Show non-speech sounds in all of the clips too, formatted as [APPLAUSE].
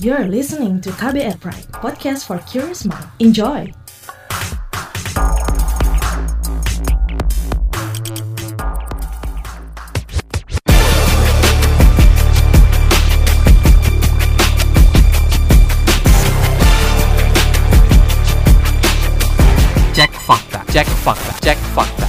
You're listening to KBR Pride, podcast for curious mind. Enjoy! Cek fakta, cek fakta, cek fakta.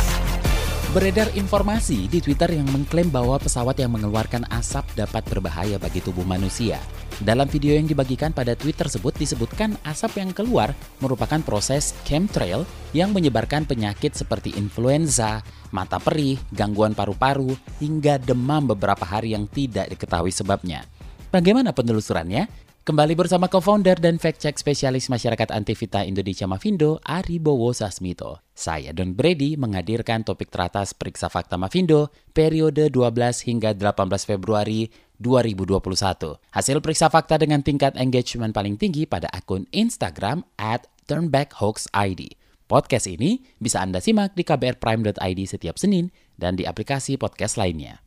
Beredar informasi di Twitter yang mengklaim bahwa pesawat yang mengeluarkan asap dapat berbahaya bagi tubuh manusia. Dalam video yang dibagikan pada tweet tersebut disebutkan asap yang keluar merupakan proses chemtrail yang menyebarkan penyakit seperti influenza, mata perih, gangguan paru-paru, hingga demam beberapa hari yang tidak diketahui sebabnya. Bagaimana penelusurannya? Kembali bersama co-founder dan fact-check spesialis masyarakat Antivita Indonesia Mavindo, Ari Bowo Sasmito. Saya Don Brady menghadirkan topik teratas Periksa Fakta Mavindo periode 12 hingga 18 Februari 2021. Hasil periksa fakta dengan tingkat engagement paling tinggi pada akun Instagram at turnbackhoaxid. Podcast ini bisa Anda simak di kbrprime.id setiap Senin dan di aplikasi podcast lainnya.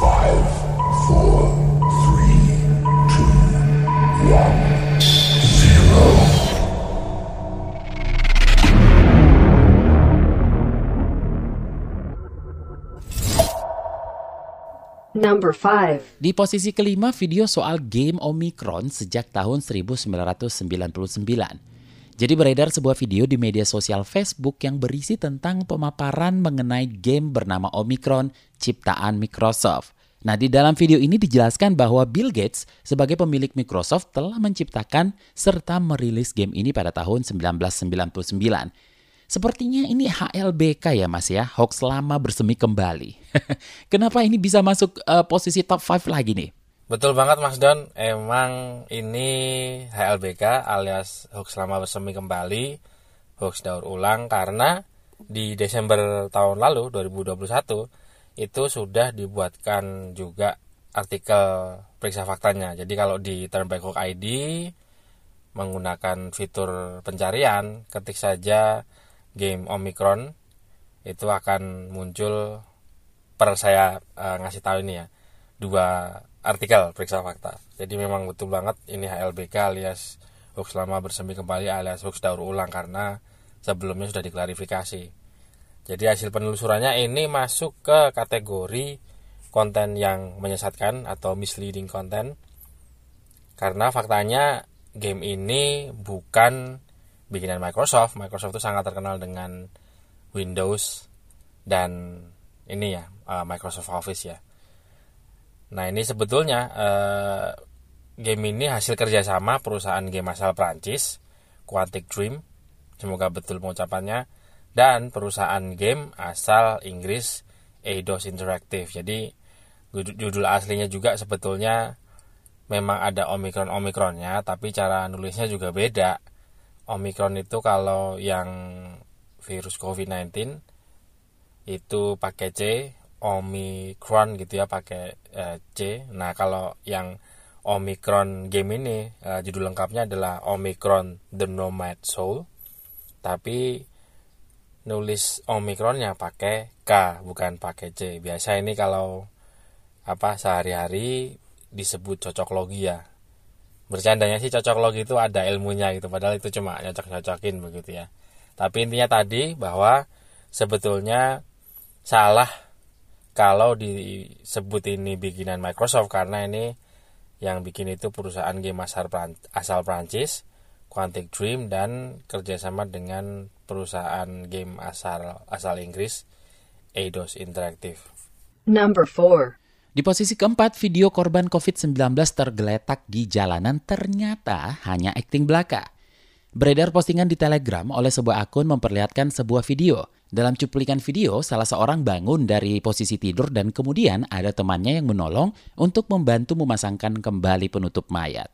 Five, four, three, two, one, Number 5 Di posisi kelima video soal game Omicron sejak tahun 1999. Jadi beredar sebuah video di media sosial Facebook yang berisi tentang pemaparan mengenai game bernama Omicron ciptaan Microsoft. Nah, di dalam video ini dijelaskan bahwa Bill Gates sebagai pemilik Microsoft telah menciptakan serta merilis game ini pada tahun 1999. Sepertinya ini HLBK ya mas ya, hoax lama bersemi kembali. [LAUGHS] Kenapa ini bisa masuk eh, posisi top 5 lagi nih? Betul banget Mas Don, emang ini HLBK alias hoax lama bersemi kembali, hoax daur ulang karena di Desember tahun lalu 2021 itu sudah dibuatkan juga artikel periksa faktanya. Jadi kalau di Turnback Hoax ID menggunakan fitur pencarian, ketik saja game Omicron itu akan muncul per saya eh, ngasih tahu ini ya dua artikel periksa fakta. Jadi memang betul banget ini HLBK alias hoax lama bersemi kembali alias hoax daur ulang karena sebelumnya sudah diklarifikasi. Jadi hasil penelusurannya ini masuk ke kategori konten yang menyesatkan atau misleading content. Karena faktanya game ini bukan bikinan Microsoft. Microsoft itu sangat terkenal dengan Windows dan ini ya uh, Microsoft Office ya. Nah ini sebetulnya uh, game ini hasil kerjasama perusahaan game asal Prancis, Quantic Dream, semoga betul pengucapannya, dan perusahaan game asal Inggris, Eidos Interactive. Jadi judul aslinya juga sebetulnya memang ada Omicron Omicronnya, tapi cara nulisnya juga beda. Omicron itu kalau yang virus COVID-19 itu pakai C, Omicron gitu ya pakai uh, C. Nah, kalau yang Omicron game ini uh, judul lengkapnya adalah Omicron The Nomad Soul. Tapi nulis Omicronnya pakai K bukan pakai C. Biasa ini kalau apa sehari-hari disebut cocok logi ya. Bercandanya sih cocok logi itu ada ilmunya gitu padahal itu cuma nyocok-nyocokin begitu ya. Tapi intinya tadi bahwa sebetulnya salah kalau disebut ini bikinan Microsoft karena ini yang bikin itu perusahaan game asal, asal Prancis, Quantic Dream dan kerjasama dengan perusahaan game asal asal Inggris, Eidos Interactive. Number 4 Di posisi keempat, video korban COVID-19 tergeletak di jalanan ternyata hanya akting belaka. Beredar postingan di Telegram oleh sebuah akun memperlihatkan sebuah video. Dalam cuplikan video, salah seorang bangun dari posisi tidur dan kemudian ada temannya yang menolong untuk membantu memasangkan kembali penutup mayat.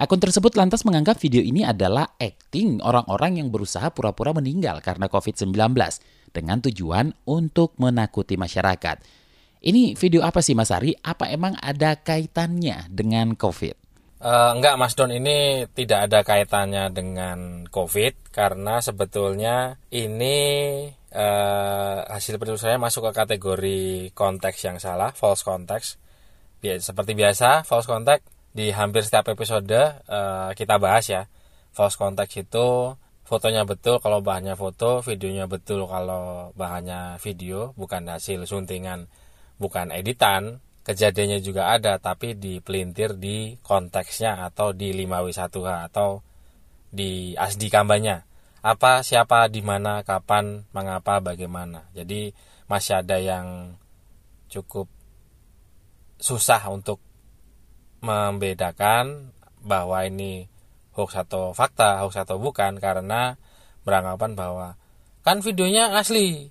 Akun tersebut lantas menganggap video ini adalah acting orang-orang yang berusaha pura-pura meninggal karena COVID-19 dengan tujuan untuk menakuti masyarakat. Ini video apa sih Mas Ari? Apa emang ada kaitannya dengan COVID? Uh, enggak Mas Don ini tidak ada kaitannya dengan COVID karena sebetulnya ini uh, hasil penelusurannya masuk ke kategori konteks yang salah, false context. seperti biasa false contact di hampir setiap episode uh, kita bahas ya false contact itu fotonya betul kalau bahannya foto videonya betul kalau bahannya video bukan hasil suntingan bukan editan kejadiannya juga ada tapi dipelintir di konteksnya atau di 5W1H atau di asdi kampanye. Apa siapa di mana kapan mengapa bagaimana. Jadi masih ada yang cukup susah untuk membedakan bahwa ini hoax atau fakta, hoax atau bukan karena beranggapan bahwa kan videonya asli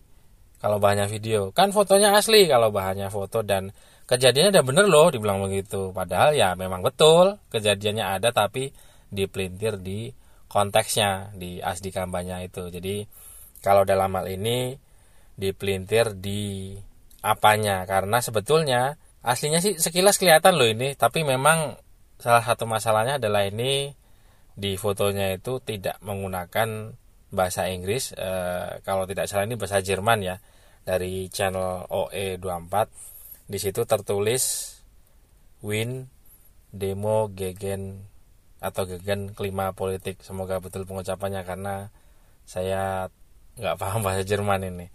kalau bahannya video, kan fotonya asli kalau bahannya foto dan kejadiannya udah bener loh dibilang begitu. Padahal ya memang betul kejadiannya ada tapi dipelintir di konteksnya di asli kampanye itu. Jadi kalau dalam hal ini dipelintir di apanya karena sebetulnya aslinya sih sekilas kelihatan loh ini tapi memang salah satu masalahnya adalah ini di fotonya itu tidak menggunakan bahasa Inggris e, kalau tidak salah ini bahasa Jerman ya dari channel OE24 di situ tertulis win demo gegen atau gegen klima politik. Semoga betul pengucapannya karena saya nggak [LAUGHS] paham bahasa Jerman ini.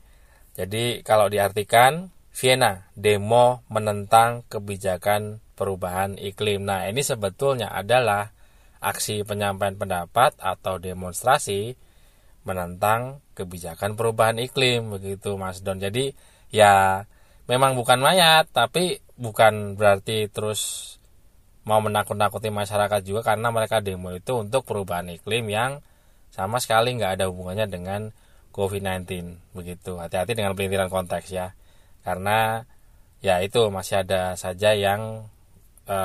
Jadi kalau diartikan Vienna, demo menentang kebijakan perubahan iklim. Nah, ini sebetulnya adalah aksi penyampaian pendapat atau demonstrasi menentang kebijakan perubahan iklim begitu Mas Don. Jadi ya memang bukan mayat tapi bukan berarti terus mau menakut-nakuti masyarakat juga karena mereka demo itu untuk perubahan iklim yang sama sekali nggak ada hubungannya dengan COVID-19 begitu. Hati-hati dengan pelintiran konteks ya karena ya itu masih ada saja yang e,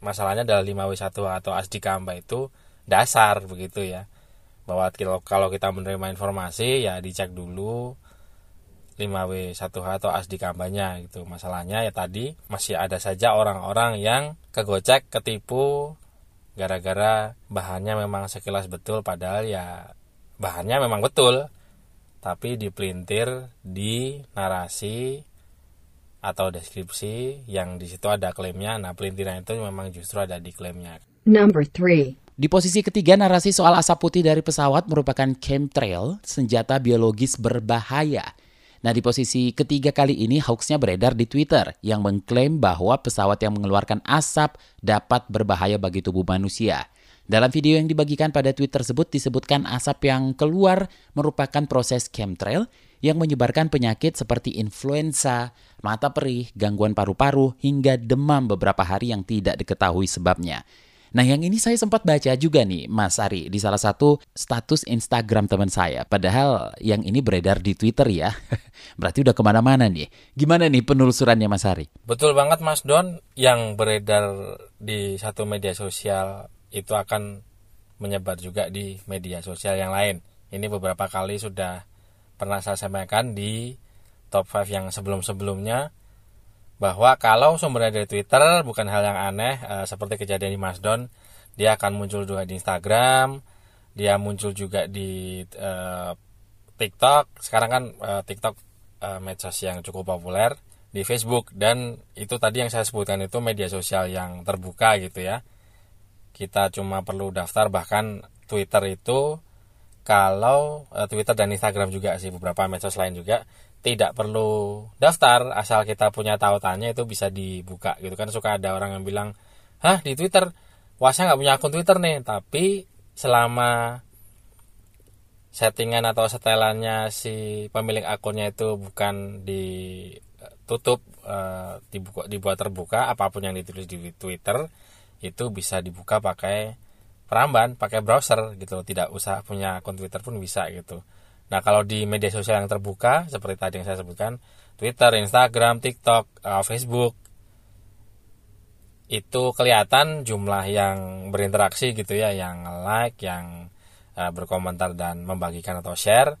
masalahnya adalah 5W1 atau ASDI Kamba itu dasar begitu ya bahwa kalau kita menerima informasi ya dicek dulu 5W1H atau ASDI kampanye gitu masalahnya ya tadi masih ada saja orang-orang yang kegocek ketipu gara-gara bahannya memang sekilas betul padahal ya bahannya memang betul tapi dipelintir di narasi atau deskripsi yang di situ ada klaimnya. Nah, pelintiran itu memang justru ada di klaimnya. Number three. Di posisi ketiga, narasi soal asap putih dari pesawat merupakan chemtrail, senjata biologis berbahaya. Nah, di posisi ketiga kali ini hoaxnya beredar di Twitter yang mengklaim bahwa pesawat yang mengeluarkan asap dapat berbahaya bagi tubuh manusia. Dalam video yang dibagikan pada tweet tersebut disebutkan asap yang keluar merupakan proses chemtrail yang menyebarkan penyakit seperti influenza, mata perih, gangguan paru-paru, hingga demam beberapa hari yang tidak diketahui sebabnya. Nah yang ini saya sempat baca juga nih Mas Ari di salah satu status Instagram teman saya. Padahal yang ini beredar di Twitter ya. [LAUGHS] Berarti udah ke mana-mana nih. Gimana nih penelusurannya Mas Ari? Betul banget Mas Don. Yang beredar di satu media sosial itu akan menyebar juga di media sosial yang lain. Ini beberapa kali sudah pernah saya sampaikan di top 5 yang sebelum-sebelumnya bahwa kalau sumbernya dari Twitter bukan hal yang aneh e, seperti kejadian di Masdon, dia akan muncul juga di Instagram, dia muncul juga di e, TikTok. Sekarang kan e, TikTok e, medsos yang cukup populer di Facebook dan itu tadi yang saya sebutkan itu media sosial yang terbuka gitu ya kita cuma perlu daftar bahkan Twitter itu kalau uh, Twitter dan Instagram juga sih beberapa medsos lain juga tidak perlu daftar asal kita punya tautannya itu bisa dibuka gitu kan. Suka ada orang yang bilang hah di Twitter? Wah saya nggak punya akun Twitter nih. Tapi selama settingan atau setelannya si pemilik akunnya itu bukan ditutup uh, dibuka, dibuat terbuka apa pun yang ditulis di Twitter itu bisa dibuka pakai peramban, pakai browser gitu, tidak usah punya akun Twitter pun bisa gitu. Nah kalau di media sosial yang terbuka seperti tadi yang saya sebutkan, Twitter, Instagram, TikTok, uh, Facebook, itu kelihatan jumlah yang berinteraksi gitu ya, yang like, yang uh, berkomentar dan membagikan atau share.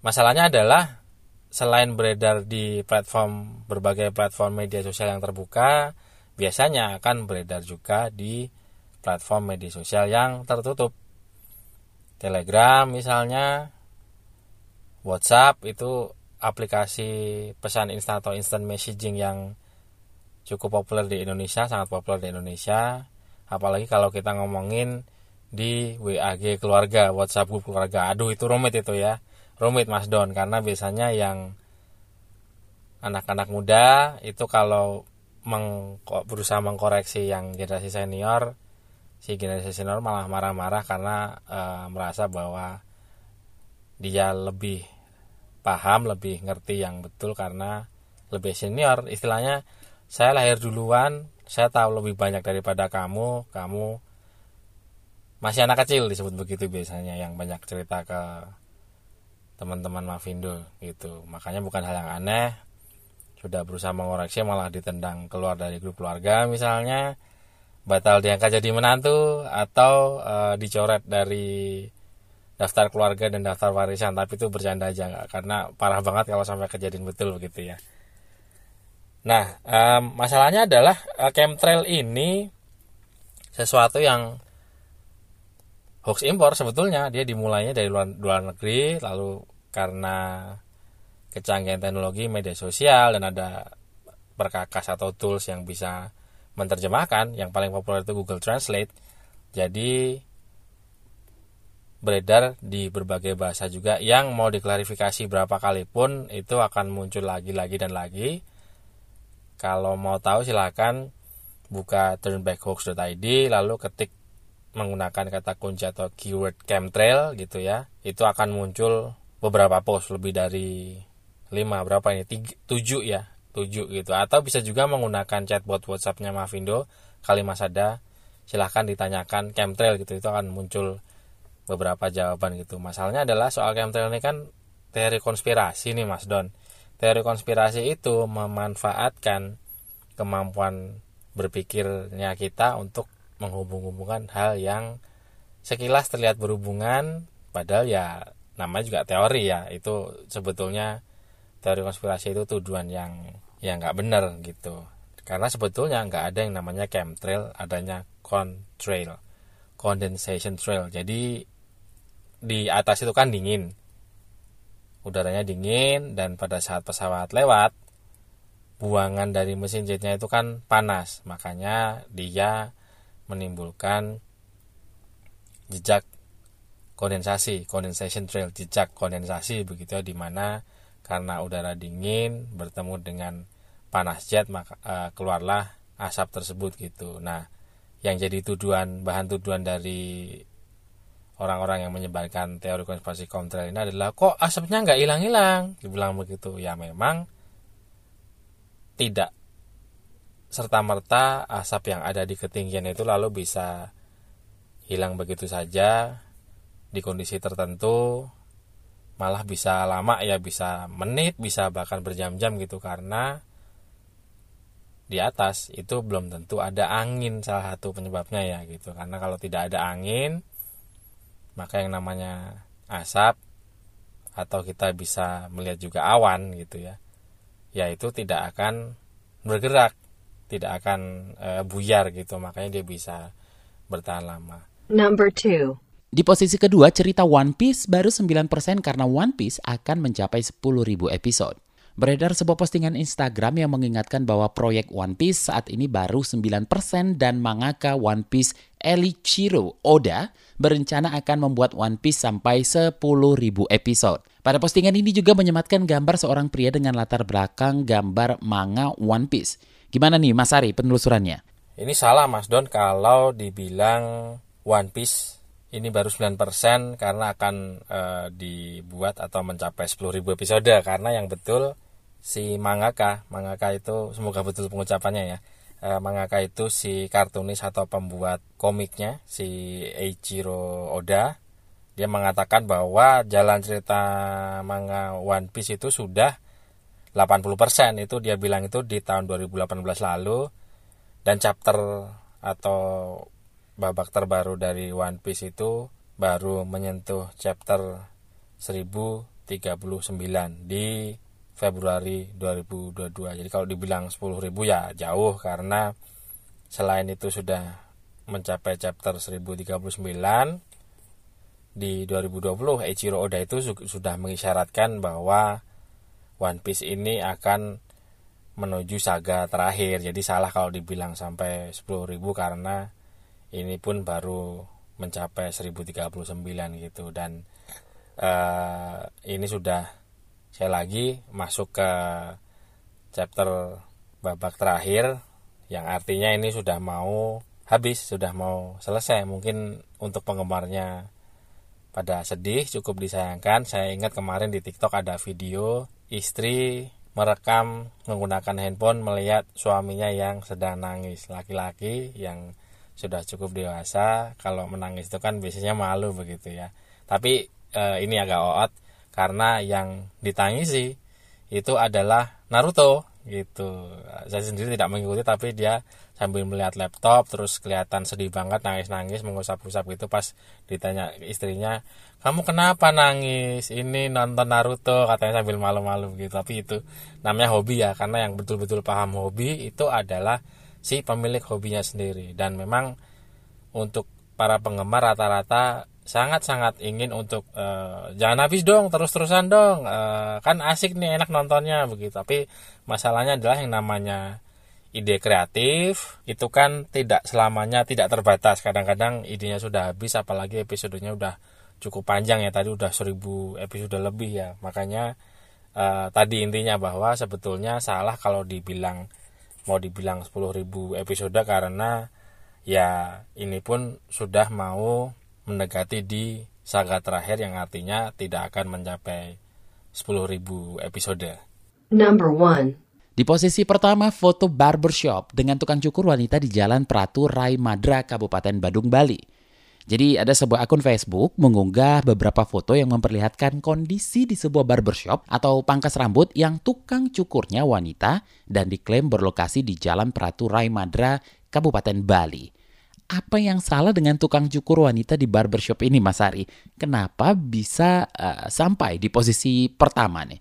Masalahnya adalah selain beredar di platform berbagai platform media sosial yang terbuka, biasanya akan beredar juga di platform media sosial yang tertutup. Telegram misalnya, WhatsApp itu aplikasi pesan instan atau instant messaging yang cukup populer di Indonesia sangat populer di Indonesia. Apalagi kalau kita ngomongin di WAG keluarga WhatsApp grup keluarga. Aduh itu rumit itu ya. Rumit Mas Don karena biasanya yang anak-anak muda itu kalau meng, berusaha mengkoreksi yang generasi senior si generasi senior malah marah-marah karena e, merasa bahwa dia lebih paham lebih ngerti yang betul karena lebih senior. Istilahnya saya lahir duluan saya tahu lebih banyak daripada kamu kamu masih anak kecil disebut begitu biasanya yang banyak cerita ke teman-teman Mavindo gitu. Makanya bukan hal yang aneh sudah berusaha mengoreksi malah ditendang keluar dari grup keluarga misalnya. Batal diangkat jadi menantu atau e, dicoret dari daftar keluarga dan daftar warisan tapi itu bercanda aja gak? karena parah banget kalau sampai kejadian betul begitu ya. Nah e, masalahnya adalah e, chemtrail ini sesuatu yang hoax impor sebetulnya. Dia dimulainya dari luar, luar negeri lalu karena kecanggihan teknologi media sosial dan ada perkakas atau tools yang bisa menerjemahkan. Yang paling populer itu Google Translate. Jadi beredar di berbagai bahasa juga yang mau diklarifikasi berapa kali pun itu akan muncul lagi lagi dan lagi. Kalau mau tahu silahkan buka turnbackhoax.id lalu ketik menggunakan kata kunci atau keyword chemtrail gitu ya. Itu akan muncul beberapa post lebih dari 5 berapa ini? 7 ya 7 gitu. Atau bisa juga menggunakan chatbot WhatsAppnya Mavindo kali Masada silahkan ditanyakan chemtrail gitu itu akan muncul beberapa jawaban gitu. Masalahnya adalah soal chemtrail ini kan teori konspirasi nih Mas Don. Teori konspirasi itu memanfaatkan kemampuan berpikirnya kita untuk menghubung-hubungkan hal yang sekilas terlihat berhubungan padahal ya namanya juga teori ya. Itu sebetulnya teori konspirasi itu tuduhan yang yang nggak benar gitu. Karena sebetulnya nggak ada yang namanya chemtrail adanya contrail condensation trail. Jadi di atas itu kan dingin udaranya dingin dan pada saat pesawat lewat buangan dari mesin jetnya itu kan panas makanya dia menimbulkan jejak kondensasi condensation trail jejak kondensasi begitu ya di mana karena udara dingin bertemu dengan panas jet maka uh, keluarlah asap tersebut gitu. Nah, yang jadi tuduhan bahan tuduhan dari orang-orang yang menyebarkan teori konspirasi kontra ini adalah kok asapnya nggak hilang-hilang? Dibilang begitu. Ya memang tidak serta merta asap yang ada di ketinggian itu lalu bisa hilang begitu saja di kondisi tertentu malah bisa lama ya bisa menit bisa bahkan berjam-jam gitu karena di atas itu belum tentu ada angin salah satu penyebabnya ya gitu. Karena kalau tidak ada angin maka yang namanya asap atau kita bisa melihat juga awan gitu ya ya itu tidak akan bergerak tidak akan e, buyar gitu. Makanya dia bisa bertahan lama. Number two. Di posisi kedua, cerita One Piece baru 9% karena One Piece akan mencapai 10.000 episode. Beredar sebuah postingan Instagram yang mengingatkan bahwa proyek One Piece saat ini baru 9% dan mangaka One Piece Elichiro Oda berencana akan membuat One Piece sampai 10.000 episode. Pada postingan ini juga menyematkan gambar seorang pria dengan latar belakang gambar manga One Piece. Gimana nih Mas Ari penelusurannya? Ini salah Mas Don kalau dibilang One Piece ini baru 9% karena akan e, dibuat atau mencapai 10.000 episode karena yang betul si mangaka mangaka itu semoga betul pengucapannya ya e, mangaka itu si kartunis atau pembuat komiknya si Eiichiro Oda. Dia mengatakan bahwa jalan cerita manga One Piece itu sudah 80% itu dia bilang itu di tahun 2018 lalu. Dan chapter atau babak terbaru dari One Piece itu baru menyentuh chapter 1039 di Februari 2022. Jadi kalau dibilang 10.000 ya jauh karena selain itu sudah mencapai chapter 1039 di 2020 Eiichiro Oda itu sudah mengisyaratkan bahwa One Piece ini akan menuju saga terakhir jadi salah kalau dibilang sampai 10.000 karena ini pun baru mencapai 1039 gitu dan uh, ini sudah saya lagi masuk ke chapter babak terakhir yang artinya ini sudah mau habis sudah mau selesai. Mungkin untuk penggemarnya pada sedih cukup disayangkan. Saya ingat kemarin di TikTok ada video istri merekam menggunakan handphone melihat suaminya yang sedang nangis. Laki-laki yang sudah cukup dewasa kalau menangis itu kan biasanya malu begitu ya. Tapi e, ini agak oot karena yang ditangisi itu adalah Naruto gitu. Saya sendiri tidak mengikuti tapi dia sambil melihat laptop terus kelihatan sedih banget nangis-nangis mengusap-usap gitu pas ditanya istrinya kamu kenapa nangis? Ini nonton Naruto katanya sambil malu-malu gitu. Tapi itu namanya hobi ya karena yang betul-betul paham hobi itu adalah si pemilik hobinya sendiri. Dan memang untuk para penggemar rata-rata sangat-sangat ingin untuk uh, jangan habis dong terus-terusan dong. Uh, kan asik nih enak nontonnya begitu. Tapi masalahnya adalah yang namanya ide kreatif itu kan tidak selamanya tidak terbatas. Kadang-kadang idenya sudah habis apalagi episodenya udah cukup panjang ya. Tadi udah seribu episode lebih ya. Makanya uh, tadi intinya bahwa sebetulnya salah kalau dibilang mau dibilang 10.000 episode karena ya ini pun sudah mau mendekati di saga terakhir yang artinya tidak akan mencapai 10.000 episode. Number one. Di posisi pertama, foto barbershop dengan tukang cukur wanita di Jalan Pratu Rai Madra, Kabupaten Badung, Bali. Jadi ada sebuah akun Facebook mengunggah beberapa foto yang memperlihatkan kondisi di sebuah barbershop atau pangkas rambut yang tukang cukurnya wanita dan diklaim berlokasi di Jalan Pratu Rai Madra, Kabupaten Bali apa yang salah dengan tukang cukur wanita di barbershop ini Mas Ari? Kenapa bisa uh, sampai di posisi pertama nih?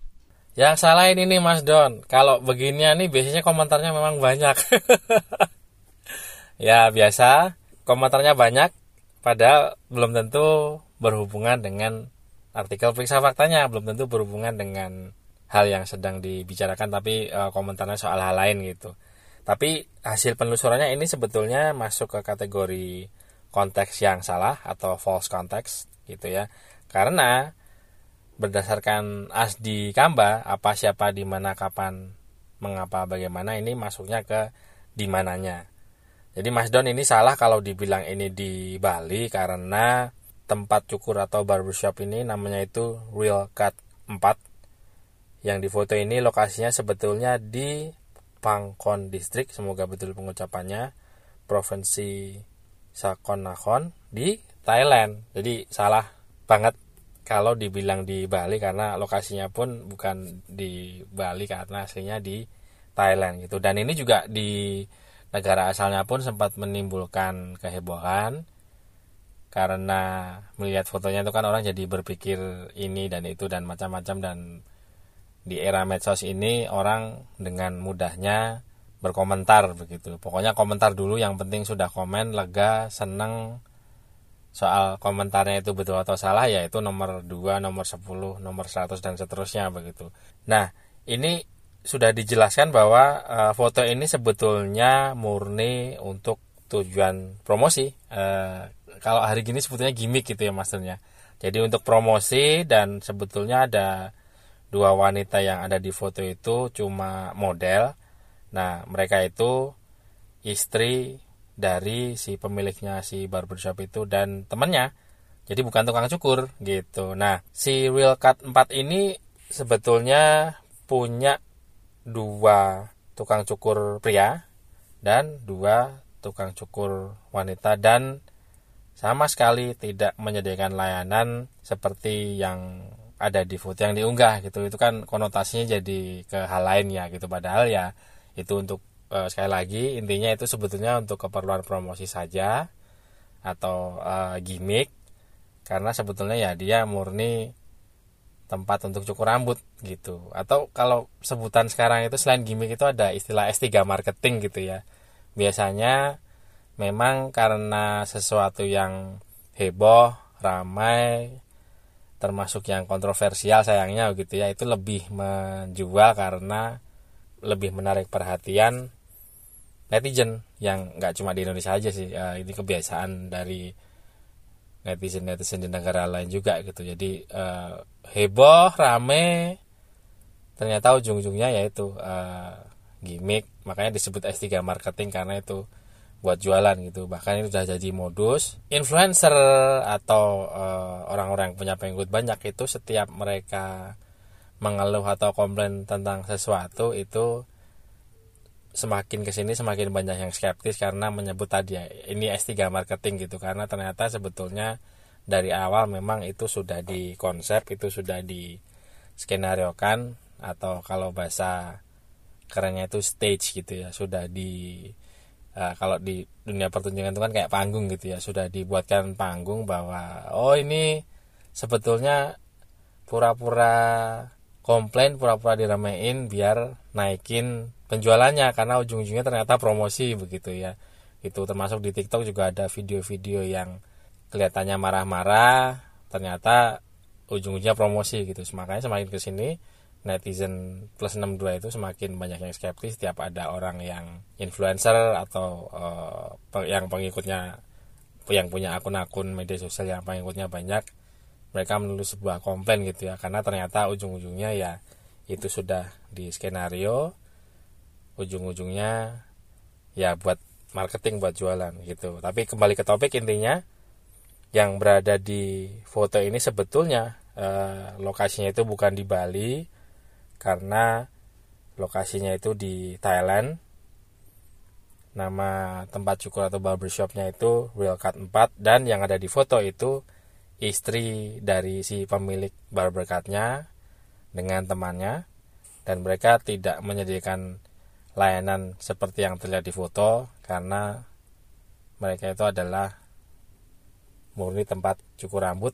Yang salah ini nih Mas Don. Kalau beginian nih biasanya komentarnya memang banyak. [LAUGHS] ya biasa, komentarnya banyak padahal belum tentu berhubungan dengan artikel periksa faktanya, belum tentu berhubungan dengan hal yang sedang dibicarakan tapi uh, komentarnya soal hal lain gitu. Tapi hasil penelusurannya ini sebetulnya masuk ke kategori konteks yang salah atau false context gitu ya. Karena berdasarkan asdi kamba apa siapa di mana kapan mengapa bagaimana ini masuknya ke di mananya. Jadi Mas Don ini salah kalau dibilang ini di Bali karena tempat cukur atau barbershop ini namanya itu Real Cut 4 yang di foto ini lokasinya sebetulnya di Pangkon Distrik, semoga betul pengucapannya, Provinsi Sakonnakhon di Thailand. Jadi salah banget kalau dibilang di Bali karena lokasinya pun bukan di Bali karena aslinya di Thailand gitu. Dan ini juga di negara asalnya pun sempat menimbulkan kehebohan karena melihat fotonya itu kan orang jadi berpikir ini dan itu dan macam-macam dan di era medsos ini orang dengan mudahnya berkomentar begitu. Pokoknya komentar dulu yang penting sudah komen lega, seneng soal komentarnya itu betul atau salah ya itu nomor 2, nomor 10, nomor 100 dan seterusnya begitu. Nah, ini sudah dijelaskan bahwa uh, foto ini sebetulnya murni untuk tujuan promosi. Uh, kalau hari gini sebetulnya gimmick gitu ya maksudnya. Jadi untuk promosi dan sebetulnya ada dua wanita yang ada di foto itu cuma model. Nah, mereka itu istri dari si pemiliknya si barbershop itu dan temannya. Jadi bukan tukang cukur gitu. Nah, si Real Cut 4 ini sebetulnya punya dua tukang cukur pria dan dua tukang cukur wanita dan sama sekali tidak menyediakan layanan seperti yang ada di foto yang diunggah gitu. Itu kan konotasinya jadi ke hal lain ya gitu. Padahal ya itu untuk e, sekali lagi intinya itu sebetulnya untuk keperluan promosi saja atau e, gimmick. Karena sebetulnya ya dia murni tempat untuk cukur rambut gitu. Atau kalau sebutan sekarang itu selain gimmick itu ada istilah S3 marketing gitu ya. Biasanya memang karena sesuatu yang heboh ramai termasuk yang kontroversial sayangnya gitu ya itu lebih menjual karena lebih menarik perhatian netizen yang nggak cuma di Indonesia aja sih uh, ini kebiasaan dari netizen netizen di negara lain juga gitu. Jadi uh, heboh rame ternyata ujung-ujungnya yaitu uh, gimmick makanya disebut S3 marketing karena itu buat jualan gitu. Bahkan itu sudah jadi modus. Influencer atau orang-orang uh, yang punya pengikut banyak itu setiap mereka mengeluh atau komplain tentang sesuatu itu semakin ke sini semakin banyak yang skeptis karena menyebut tadi ya ini S3 marketing gitu. Karena ternyata sebetulnya dari awal memang itu sudah di konsep itu sudah di skenario kan atau kalau bahasa kerennya itu stage gitu ya sudah di uh, kalau di dunia pertunjukan itu kan kayak panggung gitu ya. Sudah dibuatkan panggung bahwa oh ini sebetulnya pura-pura komplain pura-pura diramein biar naikin penjualannya. Karena ujung-ujungnya ternyata promosi begitu ya. Itu termasuk di TikTok juga ada video-video yang kelihatannya marah-marah. Ternyata ujung-ujungnya promosi gitu. Makanya semakin ke sini netizen plus 62 itu semakin banyak yang skeptis setiap ada orang yang influencer atau uh, yang pengikutnya yang punya akun-akun media sosial yang pengikutnya banyak mereka menulis sebuah komplain gitu ya. Karena ternyata ujung-ujungnya ya itu sudah di skenario ujung-ujungnya ya buat marketing buat jualan gitu. Tapi kembali ke topik intinya yang berada di foto ini sebetulnya eh, lokasinya itu bukan di Bali karena lokasinya itu di Thailand. Nama tempat cukur atau barbershopnya itu Real Cut 4 dan yang ada di foto itu istri dari si pemilik barber cutnya dengan temannya. Dan mereka tidak menyediakan layanan seperti yang terlihat di foto karena mereka itu adalah murni tempat cukur rambut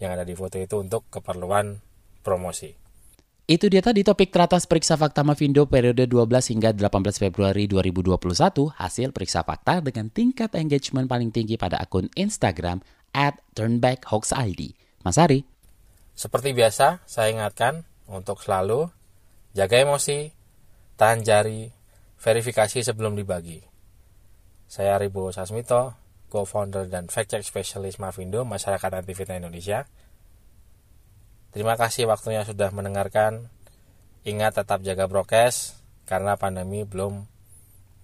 yang ada di foto itu untuk keperluan promosi. Itu dia tadi topik teratas periksa fakta Mavindo periode 12 hingga 18 Februari 2021 hasil periksa fakta dengan tingkat engagement paling tinggi pada akun Instagram at turnbackhoaxid. Mas Ari. Seperti biasa, saya ingatkan untuk selalu jaga emosi, tahan jari, verifikasi sebelum dibagi. Saya Ribo Sasmito, co-founder dan fact-check specialist Mavindo Masyarakat Anti Fitnah Indonesia. Terima kasih waktunya sudah mendengarkan. Ingat tetap jaga prokes karena pandemi belum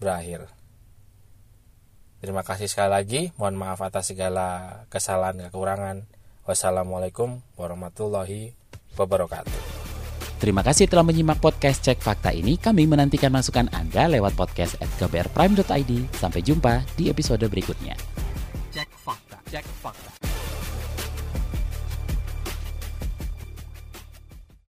berakhir. Terima kasih sekali lagi. Mohon maaf atas segala kesalahan dan kekurangan. Wassalamualaikum warahmatullahi wabarakatuh. Terima kasih telah menyimak podcast Cek Fakta ini. Kami menantikan masukan Anda lewat podcast at kbrprime.id. Sampai jumpa di episode berikutnya. Cek Fakta. Cek Fakta.